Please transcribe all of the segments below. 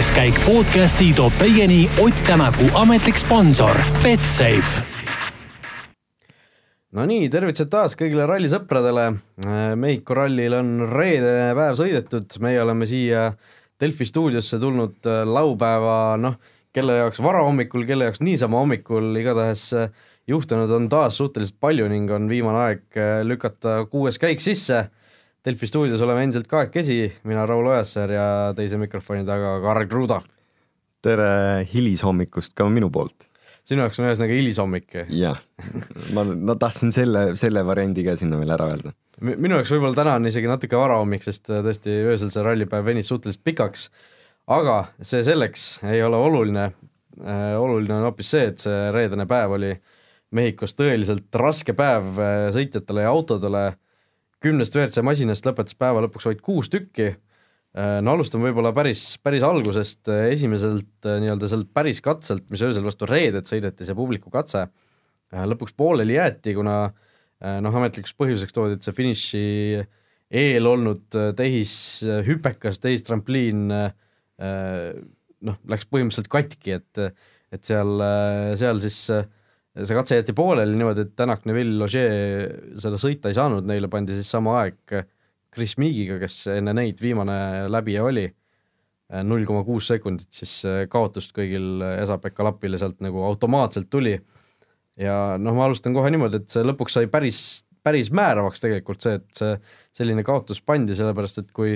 kuueskäik podcasti toob teieni Ott Tänaku ametlik sponsor Betsafe. Nonii, tervitused taas kõigile rallisõpradele. Mehhiko rallil on reedene päev sõidetud, meie oleme siia Delfi stuudiosse tulnud äh, laupäeva, noh, kelle jaoks varahommikul, kelle jaoks niisama hommikul, igatahes äh, juhtunud on taas suhteliselt palju ning on viimane aeg äh, lükata kuues käik sisse. Delfi stuudios oleme endiselt kahekesi, mina Raul Ojasäär ja teise mikrofoni taga Karl Kruda. tere hilishommikust ka minu poolt. sinu jaoks on ühesõnaga hilishommik? jah, ma, ma tahtsin selle, selle variandi ka sinna veel ära öelda. minu jaoks võib-olla täna on isegi natuke varahommik, sest tõesti öösel see rallipäev venis suhteliselt pikaks, aga see selleks ei ole oluline äh,, oluline on hoopis see, et see reedene päev oli Mehhikos tõeliselt raske päev äh, sõitjatele ja autodele, kümnest WRC masinast lõpetas päeva lõpuks vaid kuus tükki, no alustame võib-olla päris, päris algusest, esimeselt nii-öelda sealt päris katselt, mis öösel vastu reedet sõideti, see publiku katse, lõpuks pooleli jäeti, kuna noh, ametlikuks põhjuseks toodi, et see finiši eel olnud tehishüpekas, tehistrampliin noh, läks põhimõtteliselt katki, et, et seal, seal siis see katse jäeti pooleli niimoodi, et Tänak, Neville, Logier seda sõita ei saanud, neile pandi siis sama aeg Chris Meagiga, kes enne neid viimane läbija oli, null koma kuus sekundit siis kaotust kõigil Esa-Pekka Lapile sealt nagu automaatselt tuli. ja noh, ma alustan kohe niimoodi, et see lõpuks sai päris, päris määravaks tegelikult see, et see selline kaotus pandi, sellepärast et kui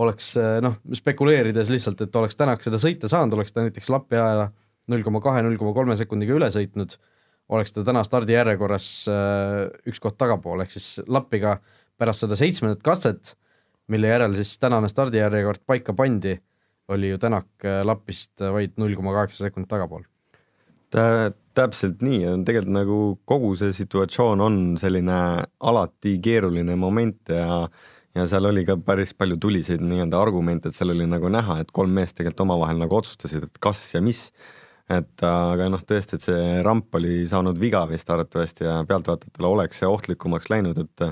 oleks noh, spekuleerides lihtsalt, et oleks Tänak seda sõita saanud, oleks ta näiteks Lappi aja null koma kahe, null koma kolme sekundiga üle sõitnud oleks ta täna stardijärjekorras äh, üks koht tagapool, ehk siis Lappiga pärast seda seitsmendat katset, mille järel siis tänane stardijärjekord paika pandi, oli ju Tänak äh, Lappist vaid null koma kaheksa sekundit tagapool. Tä-, täpselt nii ja tegelikult nagu kogu see situatsioon on selline alati keeruline moment ja ja seal oli ka päris palju tuliseid nii-öelda argumente, et seal oli nagu näha, et kolm meest tegelikult omavahel nagu otsustasid, et kas ja mis et aga noh, tõesti, et see ramp oli saanud viga vist arvatavasti ja pealtvaatajatele oleks see ohtlikumaks läinud, et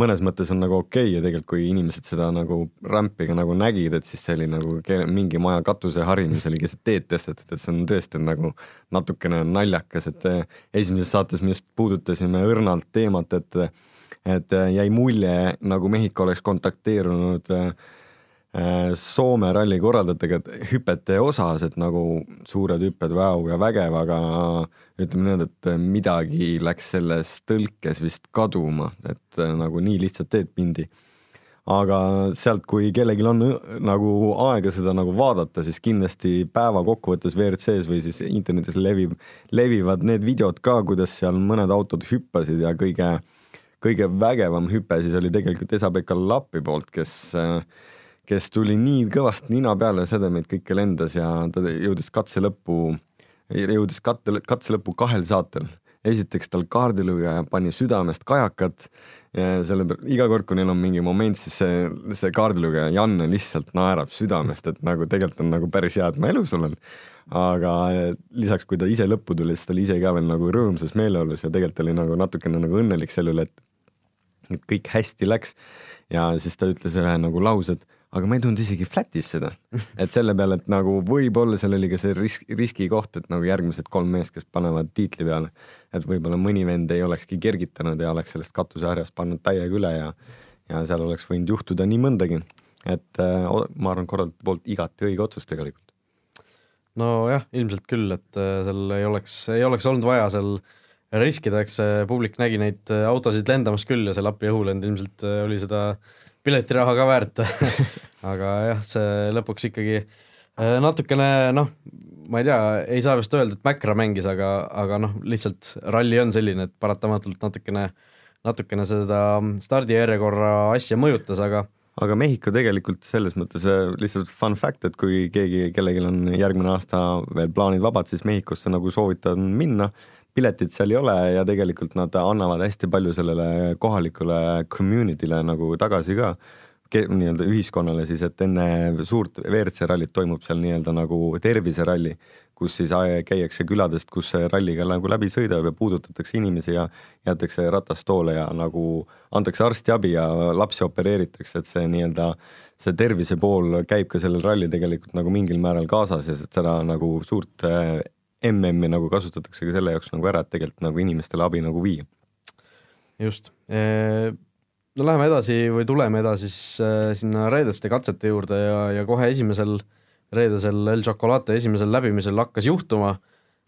mõnes mõttes on nagu okei okay ja tegelikult, kui inimesed seda nagu rampi ka nagu nägid, et siis see oli nagu mingi maja katusehari, mis oli keset teed tõstetud, et see on tõesti nagu natukene naljakas, et esimeses saates me just puudutasime õrnalt teemat, et et jäi mulje, nagu Mehhiko oleks kontakteerunud äh, Äh, Soome ralli korraldajatega hüpete osas, et nagu suured hüpped, Väo ja Vägev, aga ütleme niimoodi, et midagi läks selles tõlkes vist kaduma, et äh, nagu nii lihtsat teed mindi. aga sealt, kui kellelgi on nagu aega seda nagu vaadata, siis kindlasti päeva kokkuvõttes WRC-s või siis internetis levib, levivad need videod ka, kuidas seal mõned autod hüppasid ja kõige, kõige vägevam hüpe siis oli tegelikult Esa-Pekka Lappi poolt, kes äh, kes tuli nii kõvasti nina peale, sedemeid kõike lendas ja ta jõudis katse lõppu, jõudis katte, katse lõppu kahel saatel. esiteks tal kaardilugeja pani südamest kajakat ja selle peale iga kord, kui neil on mingi moment, siis see, see kaardilugeja Janne lihtsalt naerab südamest, et nagu tegelikult on nagu päris hea, et ma elus olen. aga lisaks, kui ta ise lõppu tuli, siis ta oli ise ka veel nagu rõõmsas meeleolus ja tegelikult oli nagu natukene nagu õnnelik selle üle, et et kõik hästi läks ja siis ta ütles ühe nagu lause, et aga ma ei tundnud isegi flat'is seda, et selle peale, et nagu võib-olla seal oli ka see risk, riskikoht, et nagu järgmised kolm meest, kes panevad tiitli peale, et võib-olla mõni vend ei olekski kergitanud ja oleks sellest katuseharjast pannud täiega üle ja ja seal oleks võinud juhtuda nii mõndagi, et äh, ma arvan, korraldajate poolt igati õige otsus tegelikult. nojah, ilmselt küll, et äh, seal ei oleks, ei oleks olnud vaja seal riskida, eks see publik nägi neid äh, autosid lendamas küll ja see Lapi õhulend ilmselt äh, oli seda äh, piletiraha ka väärt. Aga jah, see lõpuks ikkagi äh, natukene noh, ma ei tea, ei saa vist öelda, et Mäkra mängis, aga, aga noh, lihtsalt ralli on selline, et paratamatult natukene, natukene seda stardijärjekorra asja mõjutas, aga aga Mehhiko tegelikult selles mõttes äh, lihtsalt fun fact, et kui keegi, kellelgi on järgmine aasta veel plaanid vabad, siis Mehhikosse nagu soovitan minna, piletit seal ei ole ja tegelikult nad annavad hästi palju sellele kohalikule community'le nagu tagasi ka, nii-öelda ühiskonnale siis, et enne suurt WRC rallit toimub seal nii-öelda nagu terviseralli, kus siis käiakse küladest, kus ralliga nagu läbi sõidab ja puudutatakse inimesi ja jäetakse ratastoole ja nagu antakse arstiabi ja lapsi opereeritakse, et see nii-öelda see tervise pool käib ka sellel rallil tegelikult nagu mingil määral kaasas ja seda nagu suurt MM-i nagu kasutatakse ka selle jaoks nagu ära, et tegelikult nagu inimestele abi nagu viia. just, no läheme edasi või tuleme edasi siis sinna reedeste katsete juurde ja, ja kohe esimesel reedesel El Chocolate esimesel läbimisel hakkas juhtuma.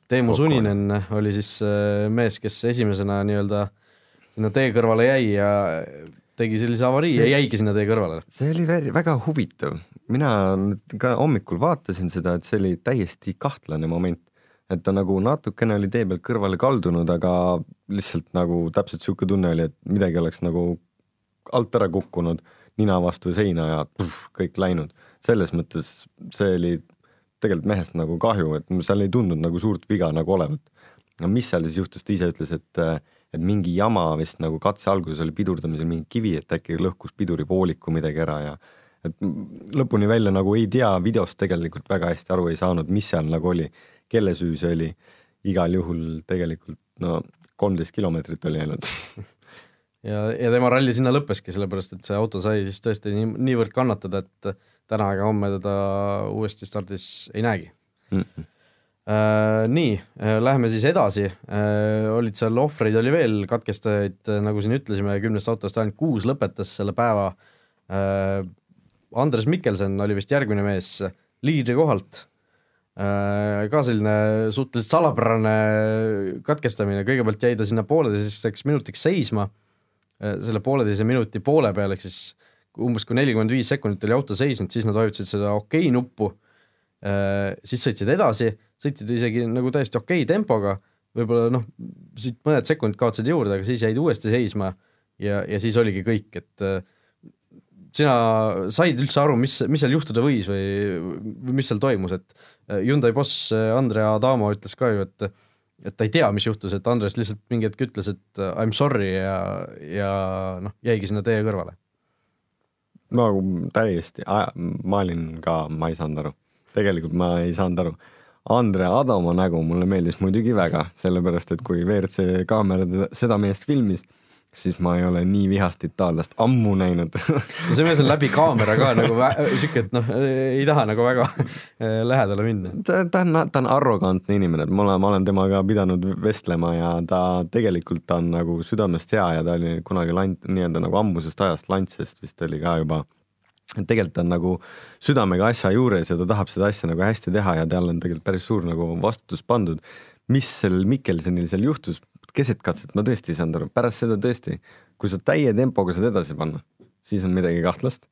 Teemu. Suninen oli siis mees, kes esimesena nii-öelda sinna tee kõrvale jäi ja tegi sellise avarii see, ja jäigi sinna tee kõrvale. see oli väga huvitav, mina ka hommikul vaatasin seda, et see oli täiesti kahtlane moment et ta nagu natukene oli tee pealt kõrvale kaldunud, aga lihtsalt nagu täpselt niisugune tunne oli, et midagi oleks nagu alt ära kukkunud, nina vastu seina ja puh, kõik läinud. selles mõttes see oli tegelikult mehest nagu kahju, et seal ei tundnud nagu suurt viga nagu olevat. no mis seal siis juhtus, ta ise ütles, et, et mingi jama vist nagu katse alguses oli pidurdamisel mingi kivi, et äkki lõhkus pidurivooliku midagi ära ja et lõpuni välja nagu ei tea, videost tegelikult väga hästi aru ei saanud, mis seal nagu oli kelle süü see oli, igal juhul tegelikult no kolmteist kilomeetrit oli ainult ja, ja tema ralli sinna lõppeski, sellepärast et see auto sai siis tõesti nii, niivõrd kannatada, et täna ega homme teda uuesti stardis ei näegi mm. -hmm. Äh, nii äh,, läheme siis edasi äh,, olid seal ohvreid oli veel, katkestajaid, äh, nagu siin ütlesime, kümnest autost ainult kuus lõpetas selle päeva äh,. Andres Mikkelsen oli vist järgmine mees liidri kohalt Äh, ka selline suhteliselt salapärane katkestamine, kõigepealt jäi ta sinna pooleteiseks minutiks seisma, äh, selle pooleteise minuti poole peal, ehk siis umbes kui nelikümmend viis sekundit oli auto seisnud, siis nad vajutasid seda okei okay nuppu, äh, siis sõitsid edasi, sõitsid isegi nagu täiesti okei okay tempoga, võib-olla noh, siit mõned sekundid kaotasid juurde, aga siis jäid uuesti seisma. Ja, ja siis oligi kõik, et sina said üldse aru, mis, mis seal juhtuda võis või, või mis seal toimus, et Äh, Hyundai boss äh, Andrea Adamo ütles ka ju, et et ta ei tea, mis juhtus, et Andres lihtsalt mingi hetk ütles, et äh, I m sorry ja, ja noh, jäigi sinna tee kõrvale. no täiesti, ma olin ka, ma ei saanud aru, tegelikult ma ei saanud aru. Andre Adamo nägu mulle meeldis muidugi väga, sellepärast et kui WRC kaamera seda meest filmis siis ma ei ole nii vihast itaallast ammu näinud no see mees on läbi kaamera ka nagu siuke, et noh, ei taha nagu väga äh, lähedale minna. ta, ta on, ta on arrogantne inimene, et ma olen, ma olen temaga pidanud vestlema ja ta tegelikult ta on nagu südamest hea ja ta oli kunagi lant-, nii-öelda nagu ammusest ajast Lantsest vist oli ka juba et tegelikult ta on nagu südamega asja juures ja ta tahab seda asja nagu hästi teha ja tal on tegelikult päris suur nagu vastutus pandud. mis sellel Mikkelsonil seal juhtus, keset katset ma tõesti ei saanud aru, pärast seda tõesti, kui sa täie tempoga saad edasi panna, siis on midagi kahtlast.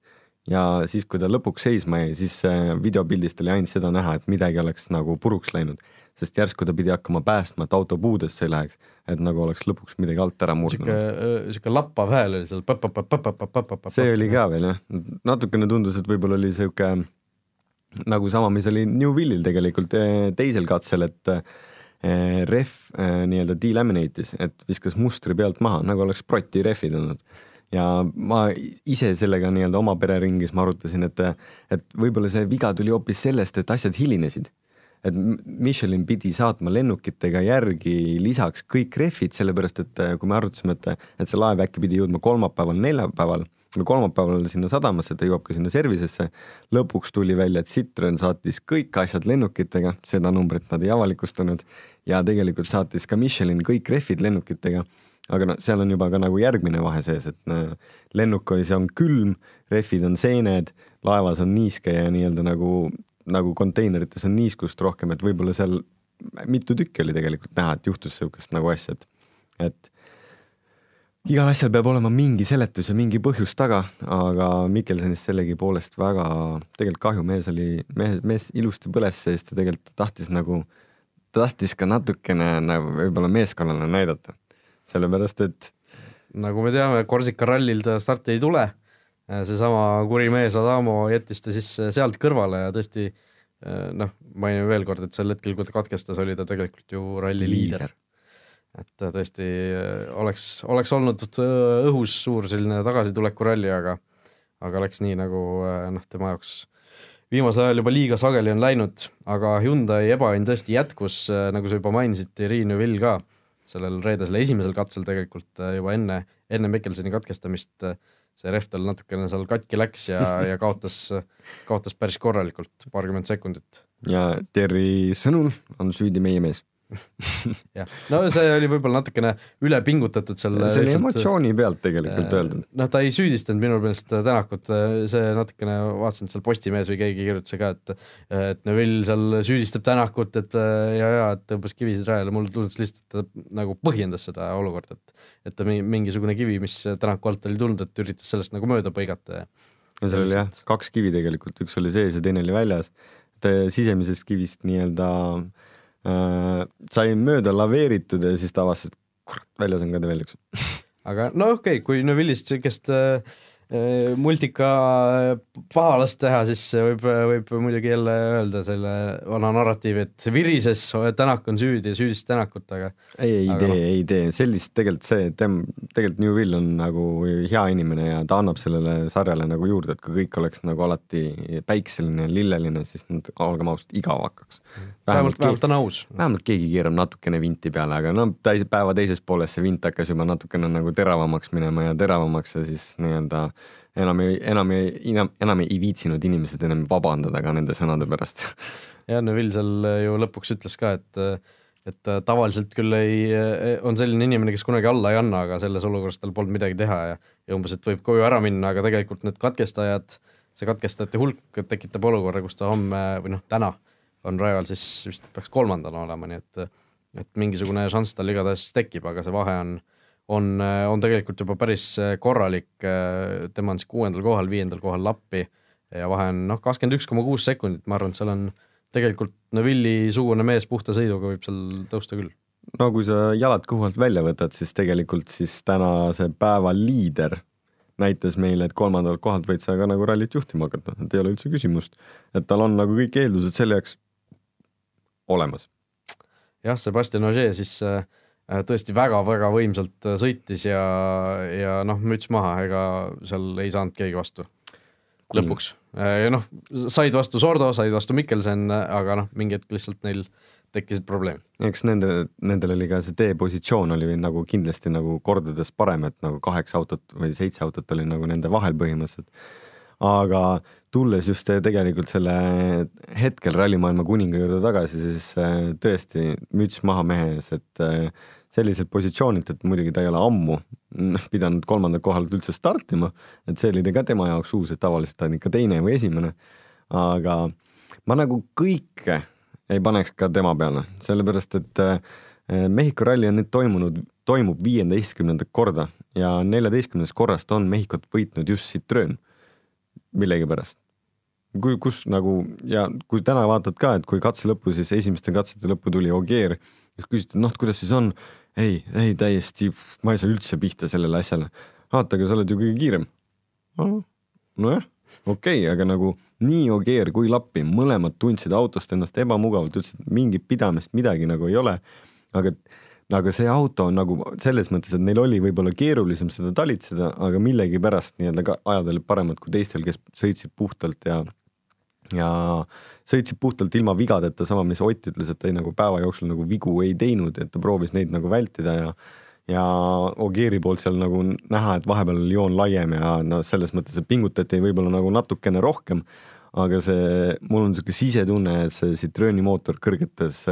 ja siis, kui ta lõpuks seisma jäi, siis videopildist oli ainult seda näha, et midagi oleks nagu puruks läinud, sest järsku ta pidi hakkama päästma, et auto puudesse ei läheks, et nagu oleks lõpuks midagi alt ära murdnud. sihuke, sihuke lappav hääl oli seal. see oli ka veel jah, natukene tundus, et võib-olla oli sihuke nagu sama, mis oli New Willil tegelikult teisel katsel, et ref eh, nii-öelda delaminate'is, et viskas mustri pealt maha, nagu oleks proti rehvid olnud. ja ma ise sellega nii-öelda oma pereringis ma arutasin, et, et võib-olla see viga tuli hoopis sellest, et asjad hilinesid. et Michelin pidi saatma lennukitega järgi lisaks kõik rehvid, sellepärast et kui me arutasime, et, et see laev äkki pidi jõudma kolmapäeval, neljapäeval kolmapäeval sinna sadamasse, ta jõuab ka sinna service'isse. lõpuks tuli välja, et Citroen saatis kõik asjad lennukitega, seda numbrit nad ei avalikustanud ja tegelikult saatis ka Michelin kõik rehvid lennukitega. aga noh, seal on juba ka nagu järgmine vahe sees, et äh, lennuk oli, see on külm, rehvid on seened, laevas on niiske ja nii-öelda nagu, nagu konteinerites on niiskust rohkem, et võib-olla seal mitu tükki oli tegelikult näha, et juhtus niisugust nagu asja, et, et igal asjal peab olema mingi seletus ja mingi põhjus taga, aga Mikkelsonist sellegipoolest väga tegelikult kahju, mees oli, mees, mees ilusti põles seest ja tegelikult tahtis nagu, ta tahtis ka natukene nagu võib-olla meeskonnale näidata, sellepärast et nagu me teame, Korsika rallil ta starti ei tule, seesama kuri mees Adamo jättis ta siis sealt kõrvale ja tõesti noh, mainin veel kord, et sel hetkel, kui ta katkestas, oli ta tegelikult ju ralli liider, liider. Et tõesti äh, oleks, oleks olnud äh, õhus suur selline tagasituleku ralli, aga aga läks nii, nagu äh, noh, tema jaoks viimasel ajal juba liiga sageli on läinud, aga Hyundai ebaõnn tõesti jätkus, nagu sa juba mainisid, Thierry Neuville ka sellel reedesel esimesel katsel tegelikult juba enne, enne Mikkelsoni katkestamist see rehv tal natukene seal katki läks ja, ja kaotas, kaotas päris korralikult, paarkümmend sekundit. ja Terri sõnul on süüdi meie mees jah, no see oli võib-olla natukene ülepingutatud seal. see oli emotsiooni pealt tegelikult äh, öeldud. noh, ta ei süüdistanud minu meelest Tänakut, see natukene, vaatasin, et seal Postimehes või keegi kirjutas ka, et et Neville seal süüdistab Tänakut, et ja, ja et tõmbas kivisid rajale, mulle tundus lihtsalt, et ta nagu põhjendas seda olukorda, et et ta mingisugune kivi, mis Tänaku alt oli tulnud, et üritas sellest nagu mööda põigata ja ja seal oli jah, kaks kivi tegelikult, üks oli sees ja teine oli väljas. sisemisest kivist nii-öelda äh, äh, sai mööda laveeritud ja siis ta avastas, et kurat, väljas on ka veel üks. Aga no okei okay,, kui Neville'ist siukest äh, Äh, multika pahalast teha, siis võib, võib muidugi jälle öelda selle vana narratiivi, et virises, Tänak on süüdi ja süüdistas Tänakut, aga ei, ei tee no., ei tee, sellist tegelikult see, tem-, tegelikult Newvil on nagu hea inimene ja ta annab sellele sarjale nagu juurde, et kui kõik oleks nagu alati päikseline, lilleline, siis nad, olgem ausad, igav hakkaks. vähemalt, vähemalt on aus. vähemalt keegi keerab natukene vinti peale, aga no päeva teises pooles see vint hakkas juba natukene nagu teravamaks minema ja teravamaks ja siis nii-öelda enam ei, enam ei, enam, enam ei viitsinud inimesed enam vabandada ka nende sõnade pärast. ja Neville seal ju lõpuks ütles ka, et et tavaliselt küll ei, on selline inimene, kes kunagi alla ei anna, aga selles olukorras tal polnud midagi teha ja ja umbes, et võib koju ära minna, aga tegelikult need katkestajad, see katkestajate hulk tekitab olukorra, kus ta homme või noh, täna on rajal siis vist peaks kolmandana olema, nii et et mingisugune šanss tal igatahes tekib, aga see vahe on on, on tegelikult juba päris äh, korralik, äh, tema on siis kuuendal kohal, viiendal kohal Lappi ja vahe on noh, kakskümmend üks koma kuus sekundit, ma arvan, et seal on tegelikult Neville'i sugune mees puhta sõiduga võib seal tõusta küll. no kui sa jalad kõhu alt välja võtad, siis tegelikult siis tänase päeva liider näitas meile, et kolmandalt kohalt võid sa ka nagu rallit juhtima hakata, et ei ole üldse küsimust, et tal on nagu kõik eeldused selle jaoks olemas. jah, Sebastian Ogier siis Äh, tõesti väga-väga võimsalt äh, sõitis ja, ja noh, müts maha, ega seal ei saanud keegi vastu lõpuks. Äh, noh, said vastu Sordo, said vastu Mikkelsen, aga noh, mingi hetk lihtsalt neil tekkisid probleemid. eks nende, nendel oli ka see teepositsioon oli nagu kindlasti nagu kordades parem, et nagu kaheksa autot või seitse autot oli nagu nende vahel põhimõtteliselt. aga tulles just tegelikult selle hetkel rallimaailma kuninga juurde tagasi, siis tõesti müts maha mehe ees, et selliselt positsioonilt, et muidugi ta ei ole ammu pidanud kolmandalt kohalt üldse startima, et see oli ka tema jaoks uus, et tavaliselt ta on ikka teine või esimene. aga ma nagu kõike ei paneks ka tema peale, sellepärast et eh, Mehhiko ralli on nüüd toimunud, toimub viieteistkümnendat korda ja neljateistkümnendast korrast on Mehhikot võitnud just Citroen millegipärast kui, kus nagu ja kui täna vaatad ka, et kui katse lõppu, siis esimeste katsete lõppu tuli Ogier, siis küsiti, noh, kuidas siis on, ei, ei täiesti, ma ei saa üldse pihta sellele asjale. vaata, aga sa oled ju kõige kiirem. nojah, okei okay,, aga nagu nii Ogier kui Lappi, mõlemad tundsid autost ennast ebamugavalt, ütlesid, mingit pidamist, midagi nagu ei ole. aga, aga see auto on nagu selles mõttes, et neil oli võib-olla keerulisem seda talitseda, aga millegipärast nii-öelda ka ajad olid paremad kui teistel, kes sõitsid puhtalt ja ja sõitsid puhtalt ilma vigadeta, sama mis Ott ütles, et ta ei, nagu päeva jooksul nagu vigu ei teinud, et ta proovis neid nagu vältida ja ja Ogieri poolt seal nagu näha, et vahepeal oli joon laiem ja no selles mõttes, et pingutati võib-olla nagu natukene rohkem, aga see, mul on niisugune sisetunne, et see Citroeni mootor kõrgetes,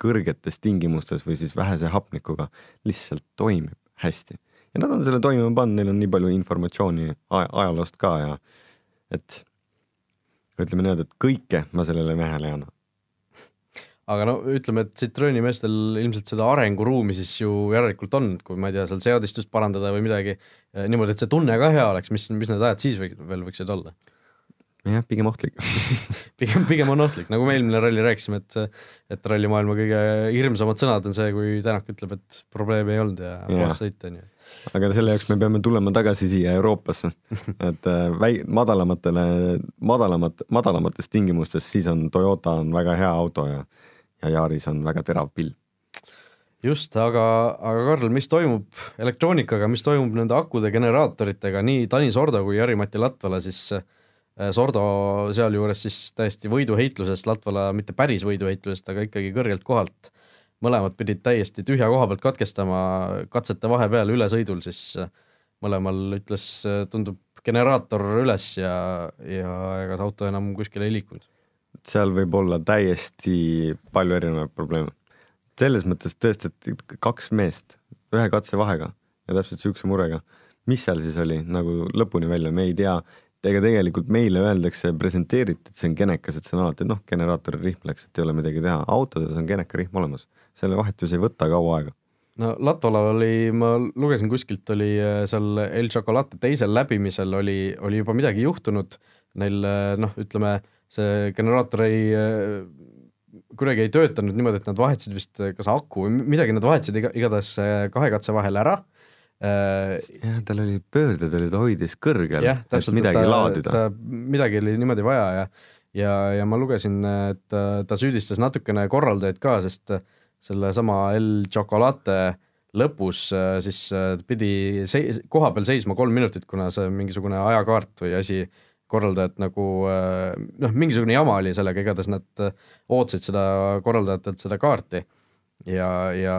kõrgetes tingimustes või siis vähese hapnikuga lihtsalt toimib hästi. ja nad on selle toimima pannud, neil on nii palju informatsiooni ajaloost ka ja et ütleme niimoodi, et kõike ma sellele mehele ei anna. aga no ütleme, et Citrooni meestel ilmselt seda arenguruumi siis ju järelikult on, kui ma ei tea, seal seadistust parandada või midagi eh, niimoodi, et see tunne ka hea oleks, mis, mis need ajad siis või, veel võiksid olla? Jah, pigem ohtlik. Pigem, pigem on ohtlik, nagu me eelmine ralli rääkisime, et, et rallimaailma kõige hirmsamad sõnad on see, kui Tänak ütleb, et probleemi ei olnud ja puhas sõit on ju. aga selle jaoks me peame tulema tagasi siia Euroopasse, et äh, väi-, madalamatele, madalamat, madalamates tingimustes, siis on Toyota on väga hea auto ja, ja Yaris on väga terav pill. Just, aga, aga Karl, mis toimub elektroonikaga, mis toimub nende akude generaatoritega nii Tanis Ordo kui Jari-Mati Latvala siis äh, Sordo sealjuures siis täiesti võiduheitlusest, Latvala mitte päris võiduheitlusest, aga ikkagi kõrgelt kohalt. mõlemad pidid täiesti tühja koha pealt katkestama katsete vahepeal ülesõidul, siis mõlemal ütles, tundub generaator üles ja, ja ega see auto enam kuskile ei liikunud. seal võib olla täiesti palju erinevaid probleeme. selles mõttes tõesti, et kaks meest ühe katse vahega ja täpselt niisuguse murega, mis seal siis oli nagu lõpuni välja, me ei tea, ega tegelikult meile öeldakse, presenteeriti, et see on genekas, et see on alati noh, generaatori rihm läks, et ei ole midagi teha, autodes on geneka rihm olemas, selle vahetus ei võta kaua aega. no Latvalal oli, ma lugesin kuskilt, oli äh, seal El Chocolate teisel läbimisel oli, oli juba midagi juhtunud, neil äh, noh, ütleme see generaator ei äh, kuidagi ei töötanud niimoodi, et nad vahetasid vist kas aku või midagi, nad vahetasid iga, igatahes kahe katse vahel ära. Äh, jah, tal oli pöörded olid, hoidis kõrgel, et midagi ta, laadida. midagi oli niimoodi vaja ja, ja, ja ma lugesin, et ta, ta süüdistas natukene korraldajaid ka, sest sellesama El Chocolate lõpus äh, siis äh, pidi sei-, koha peal seisma kolm minutit, kuna see mingisugune ajakaart või asi korraldajat nagu noh, mingisugune jama oli sellega, igatahes nad ootasid seda korraldajatelt seda kaarti ja, ja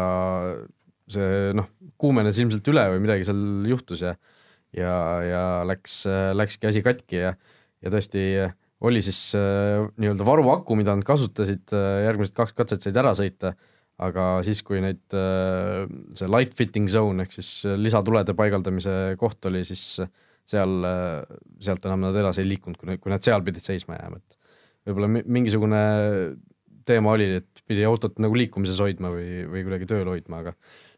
see noh, kuumenes ilmselt üle või midagi seal juhtus ja ja, ja läks, läkski asi katki ja, ja tõesti oli siis äh, nii-öelda varuaku, mida nad kasutasid, äh, järgmised kaks katset said ära sõita, aga siis, kui neid, äh, see light fitting zone ehk siis lisatulede paigaldamise koht oli, siis seal, sealt enam nad edasi ei liikunud, kui, kui nad seal pidid seisma jääma, et võib-olla mingisugune teema oli, et pidi autot nagu liikumises hoidma või, või kuidagi tööl hoidma, aga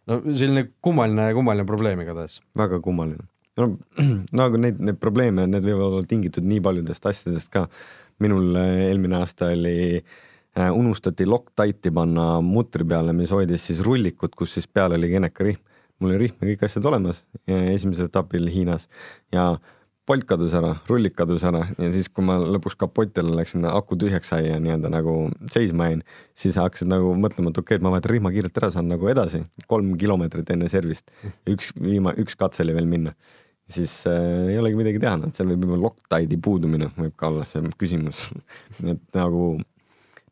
no selline kummaline, kummaline probleem igatahes. väga kummaline. no nagu neid, neid probleeme, need võivad olla tingitud nii paljudest asjadest ka. minul äh, eelmine aasta oli äh, unustati Loctite'i panna mutri peale, mis hoidis siis rullikut, kus siis peal oli genekarihm. mul oli rihm ja kõik asjad olemas esimesel etapil Hiinas ja Bolt kadus ära, rullik kadus ära ja siis, kui ma lõpuks kapotile läksin, aku tühjaks sai ja nii-öelda nagu seisma jäin, siis hakkasid nagu mõtlema, et okei okay,, et ma vahetan rihma kiirelt ära, saan nagu edasi, kolm kilomeetrit enne servist. üks viima-, üks katse oli veel minna. siis äh, ei olegi midagi teha, noh, seal võib juba Loctite'i puudumine võib ka olla see küsimus et nagu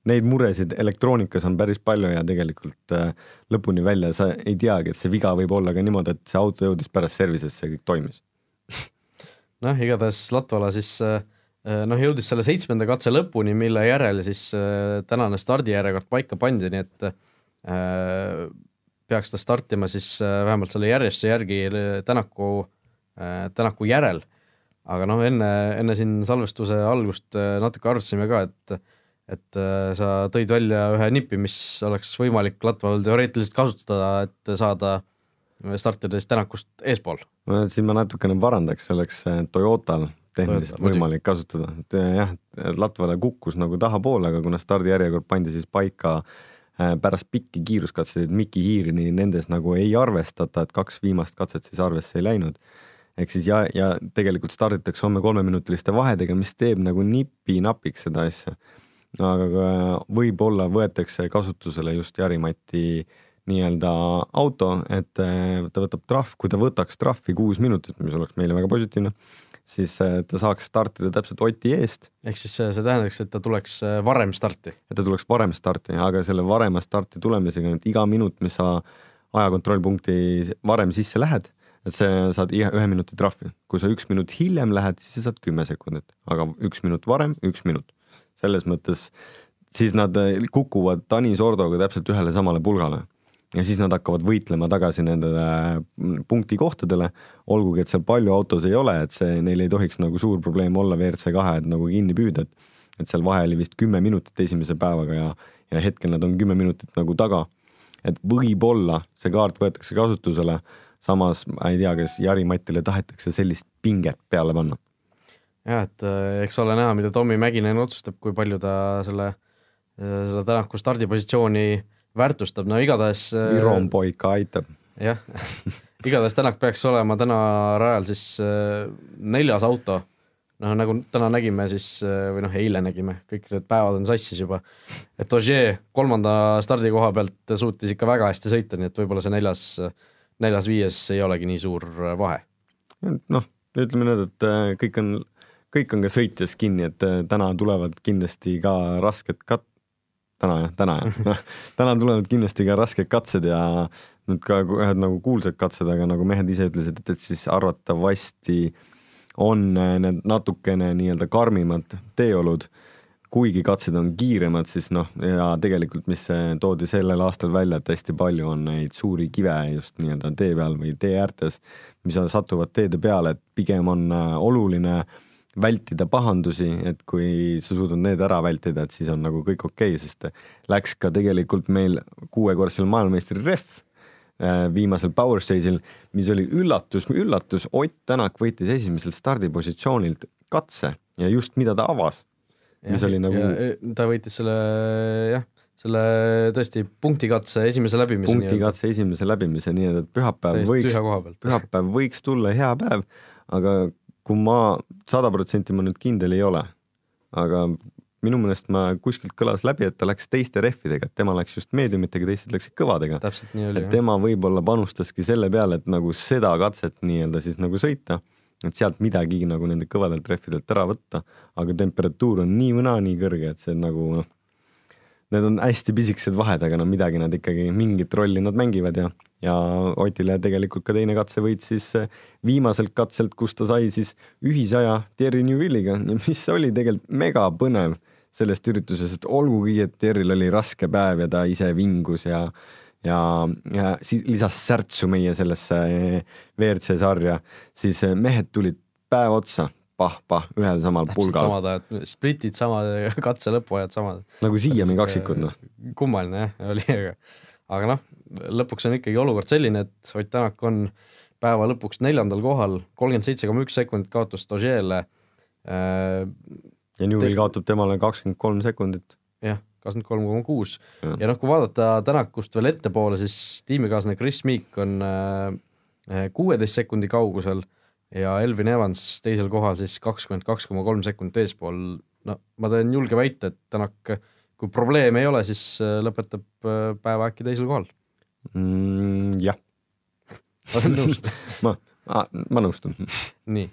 neid muresid elektroonikas on päris palju ja tegelikult äh, lõpuni välja sa ei teagi, et see viga võib olla ka niimoodi, et see auto jõudis pärast service'isse ja kõik toimis noh, igatahes Latvala siis äh, äh, noh, jõudis selle seitsmenda katse lõpuni, mille järel siis äh, tänane stardijärjekord paika pandi, nii et peaks ta startima siis vähemalt selle järjestuse järgi Tänaku Tänaku järel. aga noh, enne, enne siin salvestuse algust natuke arutasime ka, et et sa tõid välja ühe nipi, mis oleks võimalik Latval teoreetiliselt kasutada, et saada äh, startides Tänakust eespool. no siin ma natukene parandaks, see oleks äh, Toyotal tehniliselt Toyota, võimalik kasutada, et äh, jah, Latvale kukkus nagu tahapoole, aga kuna stardijärjekord pandi siis paika äh, pärast pikki kiiruskatseid Mikki Hiirini nendes nagu ei arvestata, et kaks viimast katset siis arvesse ei läinud. ehk siis ja, ja tegelikult starditakse homme kolmeminutiliste vahedega, mis teeb nagu nipi-napiks seda asja. aga võib-olla võetakse kasutusele just Jari-Mati nii-öelda auto, et eh, ta võtab trahv, kui ta võtaks trahvi kuus minutit, mis oleks meile väga positiivne, siis eh, ta saaks startida täpselt Oti eest. ehk siis see, see tähendaks, et ta tuleks eh, varem starti? et ta tuleks varem starti, aga selle varema starti tulemisega, et iga minut, mis sa ajakontrollpunkti varem sisse lähed, et see saad ühe minuti trahvi. kui sa üks minut hiljem lähed, siis sa saad kümme sekundit, aga üks minut varem, üks minut. selles mõttes siis nad kukuvad Tanis Ordoga täpselt ühele samale pulgale ja siis nad hakkavad võitlema tagasi nendele mm, punktikohtadele, olgugi et seal palju autos ei ole, et see, neil ei tohiks nagu suur probleem olla WRC kahe, et nagu kinni püüda, et et seal vahe oli vist kümme minutit esimese päevaga ja, ja hetkel nad on kümme minutit nagu taga. et võib-olla see kaart võetakse kasutusele, samas ma ei tea, kas Jari-Matile tahetakse sellist pinget peale panna. jah, et äh, eks ole näha, mida Tommy Mäkinen otsustab, kui palju ta selle, äh, selle Tänaku stardipositsiooni äh, väärtustab, no igatahes. Viron poika aitab. jah igatahes Tänak peaks olema täna rajal siis äh, neljas auto. noh, nagu täna nägime siis äh, või noh, eile nägime, kõik need päevad on sassis juba. et Ogier kolmanda stardikoha pealt suutis ikka väga hästi sõita, nii et võib-olla see neljas, neljas-viies ei olegi nii suur vahe. noh, ütleme nüüd, et kõik on kõik on ka sõitjas kinni, et äh, täna tulevad kindlasti ka rasked kat-, täna jah, täna jah. Täna tulevad kindlasti ka rasked katsed ja nüüd ka ühed nagu kuulsad katsed, aga nagu mehed ise ütlesid, et, et siis arvatavasti on äh, need natukene nii-öelda karmimad teeolud. Kuigi katsed on kiiremad, siis noh, ja tegelikult, mis toodi sellel aastal välja, et hästi palju on neid suuri kive just nii-öelda tee peal või tee äärtes, mis on, satuvad teede peale, et pigem on äh, oluline vältida pahandusi, et kui sa suudad need ära vältida, et siis on nagu kõik okei okay,, sest läks ka tegelikult meil kuuekordsel maailmameistri rehv äh, viimasel Power Stage'il, mis oli üllatus, üllatus, Ott Tänak võitis esimesel stardipositsioonilt katse ja just mida ta avas mis oli nagu. Ta võitis selle jah, selle tõesti punktikatse esimese läbimise. punktikatse esimese läbimise, nii et pühapäev võiks, pühapäev võiks tulla hea päev, aga kui ma sada protsenti ma nüüd kindel ei ole, aga minu meelest ma kuskilt kõlas läbi, et ta läks teiste rehvidega, et tema läks just meediumitega, teised läksid kõvadega. et tema võib-olla panustaski selle peale, et nagu seda katset nii-öelda siis nagu sõita et sealt midagi nagu nende kõvadelt rehvidelt ära võtta, aga temperatuur on nii või naa nii kõrge, et see nagu noh, need on hästi pisikesed vahed, aga no midagi nad ikkagi, mingit rolli nad mängivad ja, ja Otile tegelikult ka teine katsevõit siis eh, viimaselt katselt, kus ta sai siis ühisaja Thierry Newvilliga, mis oli tegelikult megapõnev sellest üritusest, olgugi, et Thierryl oli raske päev ja ta ise vingus ja ja, ja siis lisas särtsu meie sellesse WRC sarja, siis mehed tulid päev otsa pah-pah ühel samal Täpselt pulgal. samad ajad, spritid samad, katse lõpuajad samad. nagu siiami kaksikud noh. kummaline jah, oli, aga, aga noh, lõpuks on ikkagi olukord selline, et Ott Tänak on päeva lõpuks neljandal kohal, kolmkümmend seitse koma üks sekundit kaotust Ožeele äh,. ja Newell kaotab temale kakskümmend kolm sekundit. jah kakskümmend kolm koma kuus ja noh, kui vaadata Tänakust veel ettepoole, siis tiimikaaslane Chris Meek on äh, kuueteist sekundi kaugusel ja Elvin Evans teisel kohal siis kakskümmend kaks koma kolm sekundit eespool. no ma teen julge väite, et Tänak, kui probleeme ei ole, siis äh, lõpetab äh, päeva äkki teisel kohal mm,. jah. olen nõus ma, ma nõustun. nii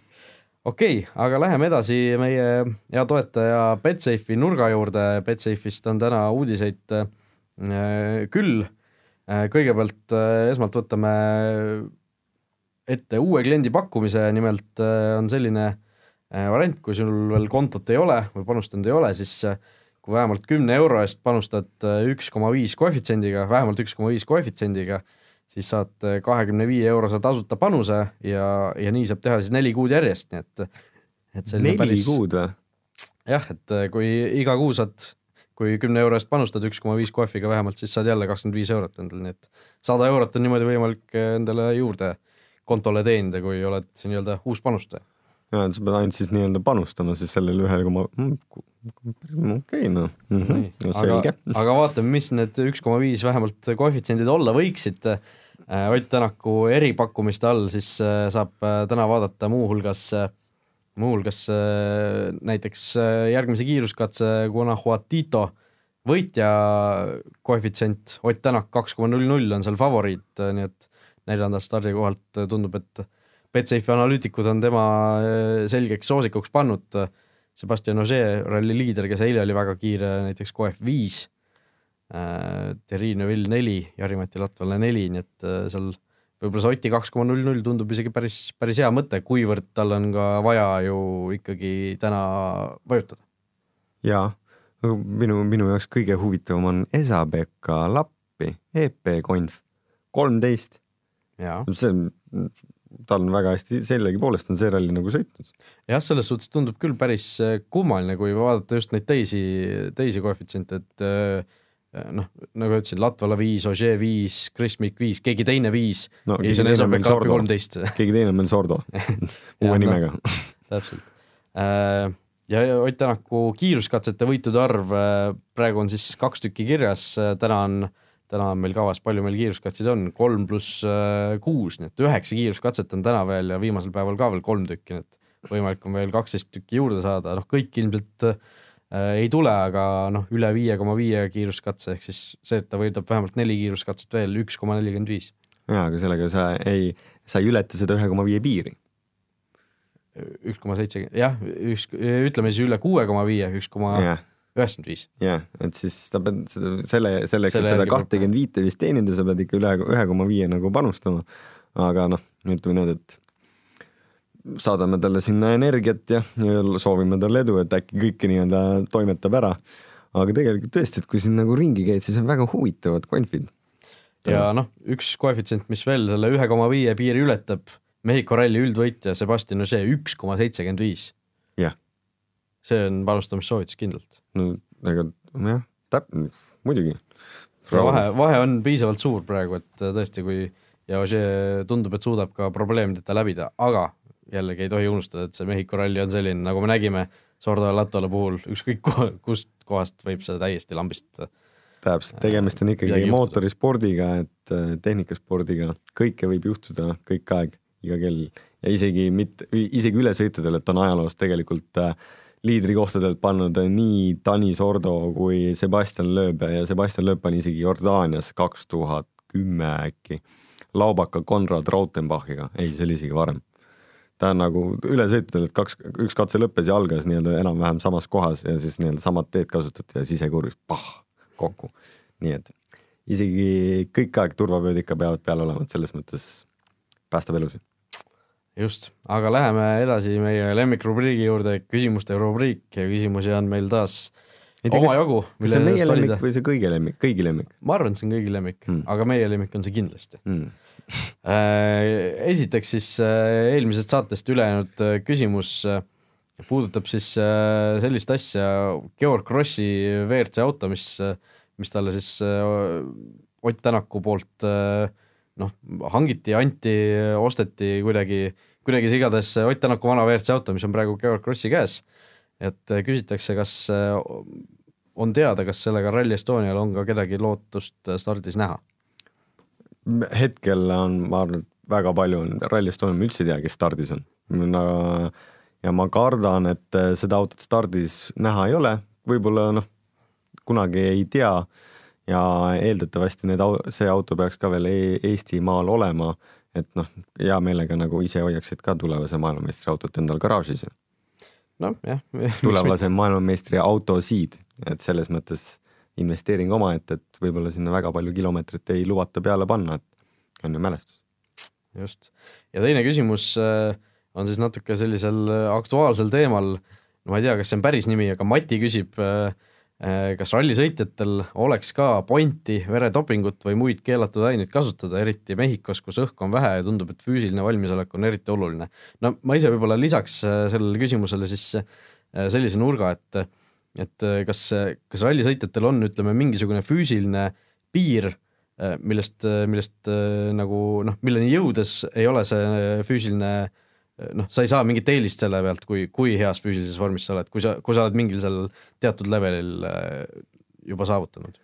okei okay,, aga läheme edasi meie hea toetaja Betsafe'i nurga juurde, Betsafe'ist on täna uudiseid äh, küll kõigepealt esmalt võtame ette uue kliendi pakkumise, nimelt äh, on selline äh, variant, kui sul veel kontot ei ole või panustanud ei ole, siis äh, kui vähemalt kümne euro eest panustad äh, üks koma viis koefitsiendiga, vähemalt üks koma viis koefitsiendiga, siis saad kahekümne viie eurose tasuta panuse ja, ja nii saab teha siis neli kuud järjest, nii et, et neli päris... kuud või? jah, et kui iga kuu saad, kui kümne euro eest panustad üks koma viis kohviga vähemalt, siis saad jälle kakskümmend viis eurot endale, nii et sada eurot on niimoodi võimalik endale juurde kontole teenida, kui oled nii-öelda uus panustaja ja sa pead ainult siis nii-öelda panustama siis sellele ühele koma, mm, okei noh mm -hmm., no selge. aga vaatame, mis need üks koma viis vähemalt koefitsiendid olla võiksid. Äh, Ott Tänaku eripakkumiste all siis äh, saab äh, täna vaadata muuhulgas, muuhulgas näiteks järgmise kiiruskatse Guanajuatito võitja koefitsient Ott Tänak kaks koma null null on seal favoriit, nii et neljandast stardikohalt tundub, et Betsafe'i analüütikud on tema äh, selgeks soosikuks pannud. Sebastian Ogier, ralli liider, kes eile oli väga kiire, näiteks Coef viis, äh, Thierry Neuville neli, Jari-Mati Latvale neli, nii et äh, seal võib-olla see Oti kaks koma null null tundub isegi päris, päris hea mõte, kuivõrd tal on ka vaja ju ikkagi täna vajutada. jaa, minu, minu jaoks kõige huvitavam on Esa-Pekka Lappi, EP Conf kolmteist. See tal on väga hästi, sellegipoolest on see ralli nagu sõitnud. jah, selles suhtes tundub küll päris äh, kummaline, kui vaadata just neid teisi, teisi koefitsiente, et äh, noh, nagu ütlesin, Latvala viis, Ožee viis, Chris Mikk viis, keegi teine viis no,. keegi teine on meil Sordo uue nimega täpselt. Äh, ja Ott Tänaku kiiruskatsete võitude arv praegu on siis kaks tükki kirjas, täna on äh, täna on meil kavas, palju meil kiiruskatseid on, kolm pluss äh, kuus, nii et üheksa kiiruskatset on täna veel ja viimasel päeval ka veel kolm tükki, nii et võimalik on veel kaksteist tükki juurde saada, noh, kõik ilmselt äh, ei tule, aga noh, üle viie koma viie kiiruskatse ehk siis see, et ta võidab vähemalt neli kiiruskatset veel, üks koma nelikümmend viis. jaa, aga sellega sa ei, sa ei ületa seda ühe koma viie piiri. üks koma seitse, jah, üks, ütleme siis üle kuue koma viie, üks koma üheksakümmend viis. jah, et siis sa pead seda, selle, selleks, Selle et seda peab- kahtekümmet viite vist teenida, sa pead ikka üle ühe koma viie nagu panustama. aga noh, ütleme niimoodi, et saadame talle sinna energiat ja, ja soovime talle edu, et äkki kõike nii-öelda toimetab ära. aga tegelikult tõesti, et kui siin nagu ringi käid, siis on väga huvitavad konfid. ja noh, üks koefitsient, mis veel selle ühe koma viie piiri ületab, Mehhiko ralli üldvõitja Sebastian Ogier üks koma seitsekümmend viis. See on panustamissoovitus kindlalt. no ega jah, täp-, muidugi. vahe, vahe on piisavalt suur praegu, et tõesti, kui ja Ogier tundub, et suudab ka probleemideta läbida, aga jällegi ei tohi unustada, et see Mehhiko ralli on selline, nagu me nägime Sordo ja Latole puhul, ükskõik kust kohast võib seda täiesti lambist täpselt, tegemist on ikkagi mootorispordiga, et äh, tehnikaspordiga, kõike võib juhtuda kõik aeg, iga kell ja isegi mitte, isegi ülesõitudel, et on ajaloos tegelikult äh, liidrikohtadelt pannud nii Tanis Ordo kui Sebastian Loeb ja Sebastian Loeb pani isegi Jordaanias kaks tuhat kümme äkki laubaka Konrad Rautenbachiga, ei, see oli isegi varem ta on nagu ülesõitudel, et kaks, üks katse lõppes ja algas nii-öelda enam-vähem samas kohas ja siis nii-öelda samad teed kasutati ja sisekurvis pah, kokku. nii et isegi kõik aeg turvavööd ikka peavad peal olema, et selles mõttes päästab elusid. just, aga läheme edasi meie lemmikrubriigi juurde, küsimuste rubriik ja küsimusi on meil taas omajagu, kas see on meie lemmik valida. või see kõigi lemmik, kõigi lemmik ma arvan, et see on kõigi lemmik mm., aga meie lemmik on see kindlasti. mm.? esiteks siis äh, eelmisest saatest üle jäänud äh, küsimus puudutab siis sellist asja, Georg Krossi WRC auto, mis, mis talle siis Ott Tänaku poolt noh, hangiti, anti, osteti kuidagi, kuidagi see igatahes Ott Tänaku vana WRC auto, mis on praegu Georg Krossi käes. et äh, küsitakse, kas äh, on teada, kas sellega Rally Estonial on ka kedagi lootust stardis näha? hetkel on, ma arvan, et väga palju on, Rally Estonia ma üldse ei tea, kes stardis on ja ma kardan, et seda autot stardis näha ei ole, võib-olla noh, kunagi ei tea ja eeldatavasti need, see auto peaks ka veel e Eestimaal olema, et noh, hea meelega nagu ise hoiaksid ka tulevase maailmameistri autot endal garaažis ju. noh, jah. tulevase maailmameistri autosid, et selles mõttes investeering omaette, et võib-olla sinna väga palju kilomeetrit ei lubata peale panna, et on ju mälestus. just. ja teine küsimus äh, on siis natuke sellisel äh, aktuaalsel teemal, ma ei tea, kas see on päris nimi, aga Mati küsib, kas rallisõitjatel oleks ka pointi veredopingut või muid keelatud aineid kasutada, eriti Mehhikos, kus õhku on vähe ja tundub, et füüsiline valmisolek on eriti oluline. no ma ise võib-olla lisaks äh, sellele küsimusele siis äh, sellise nurga, et et äh, kas, kas rallisõitjatel on, ütleme, mingisugune füüsiline piir, millest, millest äh, nagu noh, milleni jõudes ei ole see füüsiline äh, noh, sa ei saa mingit eelist selle pealt, kui, kui heas füüsilises vormis sa oled, kui sa, kui sa oled mingil seal teatud levelil äh, juba saavutanud.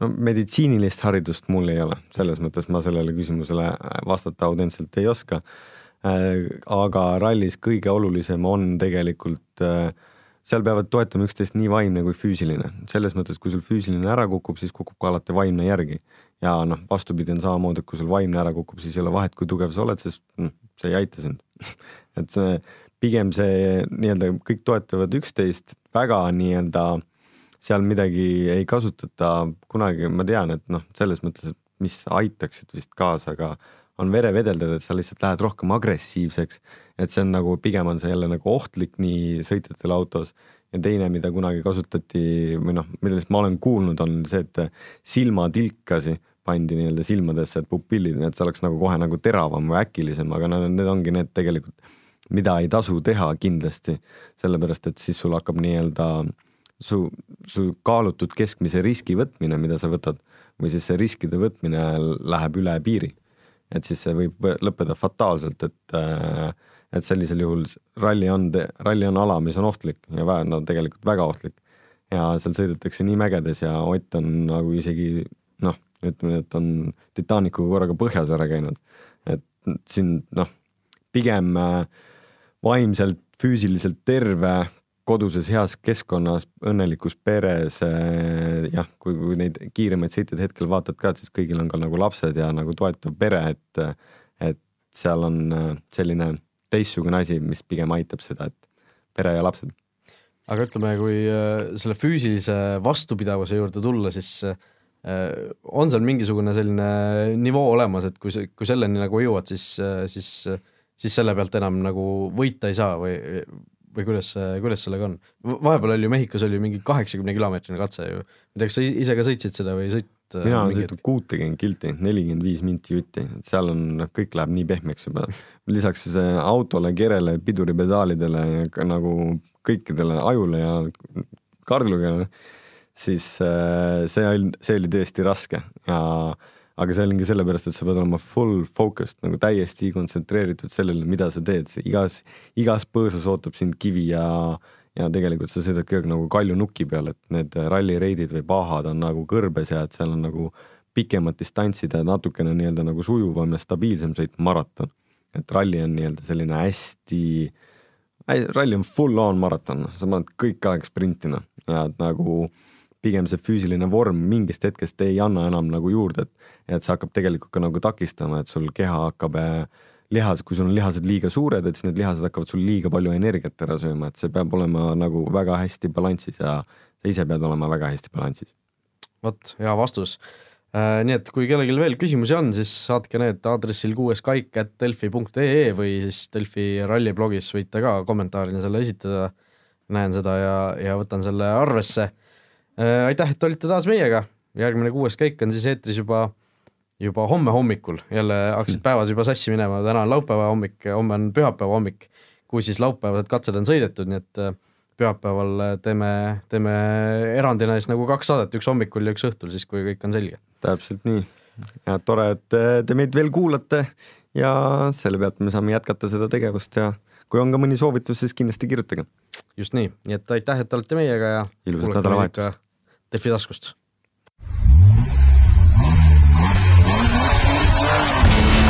no meditsiinilist haridust mul ei ole, selles mõttes ma sellele küsimusele vastata autentselt ei oska. aga rallis kõige olulisem on tegelikult äh, seal peavad toetama üksteist nii vaimne kui füüsiline, selles mõttes, kui sul füüsiline ära kukub, siis kukub ka alati vaimne järgi. Ja noh, vastupidi on samamoodi, et kui sul vaimne ära kukub, siis ei ole vahet, kui tugev sa oled, sest noh, see ei aita sind. et see pigem see nii-öelda kõik toetavad üksteist väga nii-öelda seal midagi ei kasutata kunagi, ma tean, et noh, selles mõttes, et mis aitaksid vist kaasa, aga on verevedeldajad, et sa lihtsalt lähed rohkem agressiivseks, et see on nagu pigem on see jälle nagu ohtlik nii sõitjatel autos ja teine, mida kunagi kasutati või noh, millest ma olen kuulnud, on see, et silmatilkasi pandi nii-öelda silmadesse, et pupillid, et see oleks nagu kohe nagu teravam või äkilisem, aga no need ongi need tegelikult, mida ei tasu teha kindlasti, sellepärast et siis sul hakkab nii-öelda su, su kaalutud keskmise riski võtmine, mida sa võtad või siis see riskide võtmine läheb üle piiri. Et siis see võib võ- lõppeda fataalselt, et äh, et sellisel juhul ralli on, ralli on ala, mis on ohtlik ja vä- no tegelikult väga ohtlik. ja seal sõidetakse nii mägedes ja Ott on nagu isegi noh, ütleme, et on Titanicuga korraga põhjas ära käinud. et siin noh, pigem äh, vaimselt, füüsiliselt terve, koduses heas keskkonnas, õnnelikus peres äh, jah, kui, kui neid kiiremaid sõitjaid hetkel vaatad ka, et siis kõigil on ka nagu lapsed ja nagu toetav pere, et et seal on äh, selline teistsugune asi, mis pigem aitab seda, et pere ja lapsed. aga ütleme, kui äh, selle füüsilise vastupidavuse juurde tulla, siis äh, on seal mingisugune selline nivoo olemas, et kui kui selleni nagu jõuad, siis, siis, siis selle pealt enam nagu võita ei saa või, või kuidas, kuidas sellega on? vahepeal oli ju Mehhikos oli mingi kaheksakümne kilomeetrine katse ju, ma ei tea, kas sa ise ka sõitsid seda või sõit? Mina olen sõitnud kuutekümmet kilti, nelikümmend viis minti jutti, et seal on, kõik läheb nii pehmeks juba. lisaks siis autole, kerele, piduripedaalidele ja nagu kõikidele ajule ja kaardilugejale, siis äh, see oli, see oli tõesti raske. Ja aga see ongi sellepärast, et sa pead olema full focused nagu täiesti kontsentreeritud sellele, mida sa teed, igas, igas põõsas ootab sind kivi ja ja tegelikult sa sõidad aeg nagu kalju nuki peal, et need rallireidid või pahad on nagu kõrbes ja et seal on nagu pikemad distantsid ja natukene nii-öelda nagu sujuvam ja stabiilsem sõit maraton. et ralli on nii-öelda selline hästi, ralli on full on maraton, sa paned kõik aeg sprintina ja et nagu äh, pigem see füüsiline vorm mingist hetkest ei anna enam nagu juurde, et, et see hakkab tegelikult ka nagu takistama, et sul keha hakkab eh, lihas, kui sul on lihased liiga suured, et siis need lihased hakkavad sul liiga palju energiat ära sööma, et see peab olema nagu väga hästi balansis ja sa ise pead olema väga hästi balansis. vot, hea vastus äh,. nii et kui kellelgi veel küsimusi on, siis saatke need aadressil kuueskaik.delfi.ee või siis Delfi ralliblogis võite ka kommentaarina selle esitada. näen seda ja, ja võtan selle arvesse Äh, aitäh, et olite taas meiega, järgmine kuues käik on siis eetris juba, juba homme hommikul, jälle hakkasid päevad juba sassi minema, täna on laupäeva hommik, homme on pühapäeva hommik, kui siis laupäevased katsed on sõidetud, nii et äh, pühapäeval teeme, teeme erandina siis nagu kaks saadet, üks hommikul ja üks õhtul, siis kui kõik on selge. täpselt nii ja tore, et te meid veel kuulate ja selle pealt me saame jätkata seda tegevust ja kui on ka mõni soovitus, siis kindlasti kirjutage. just nii, nii et aitäh, et olete meiega ja ilusat nädalavahetust Delfi taskust.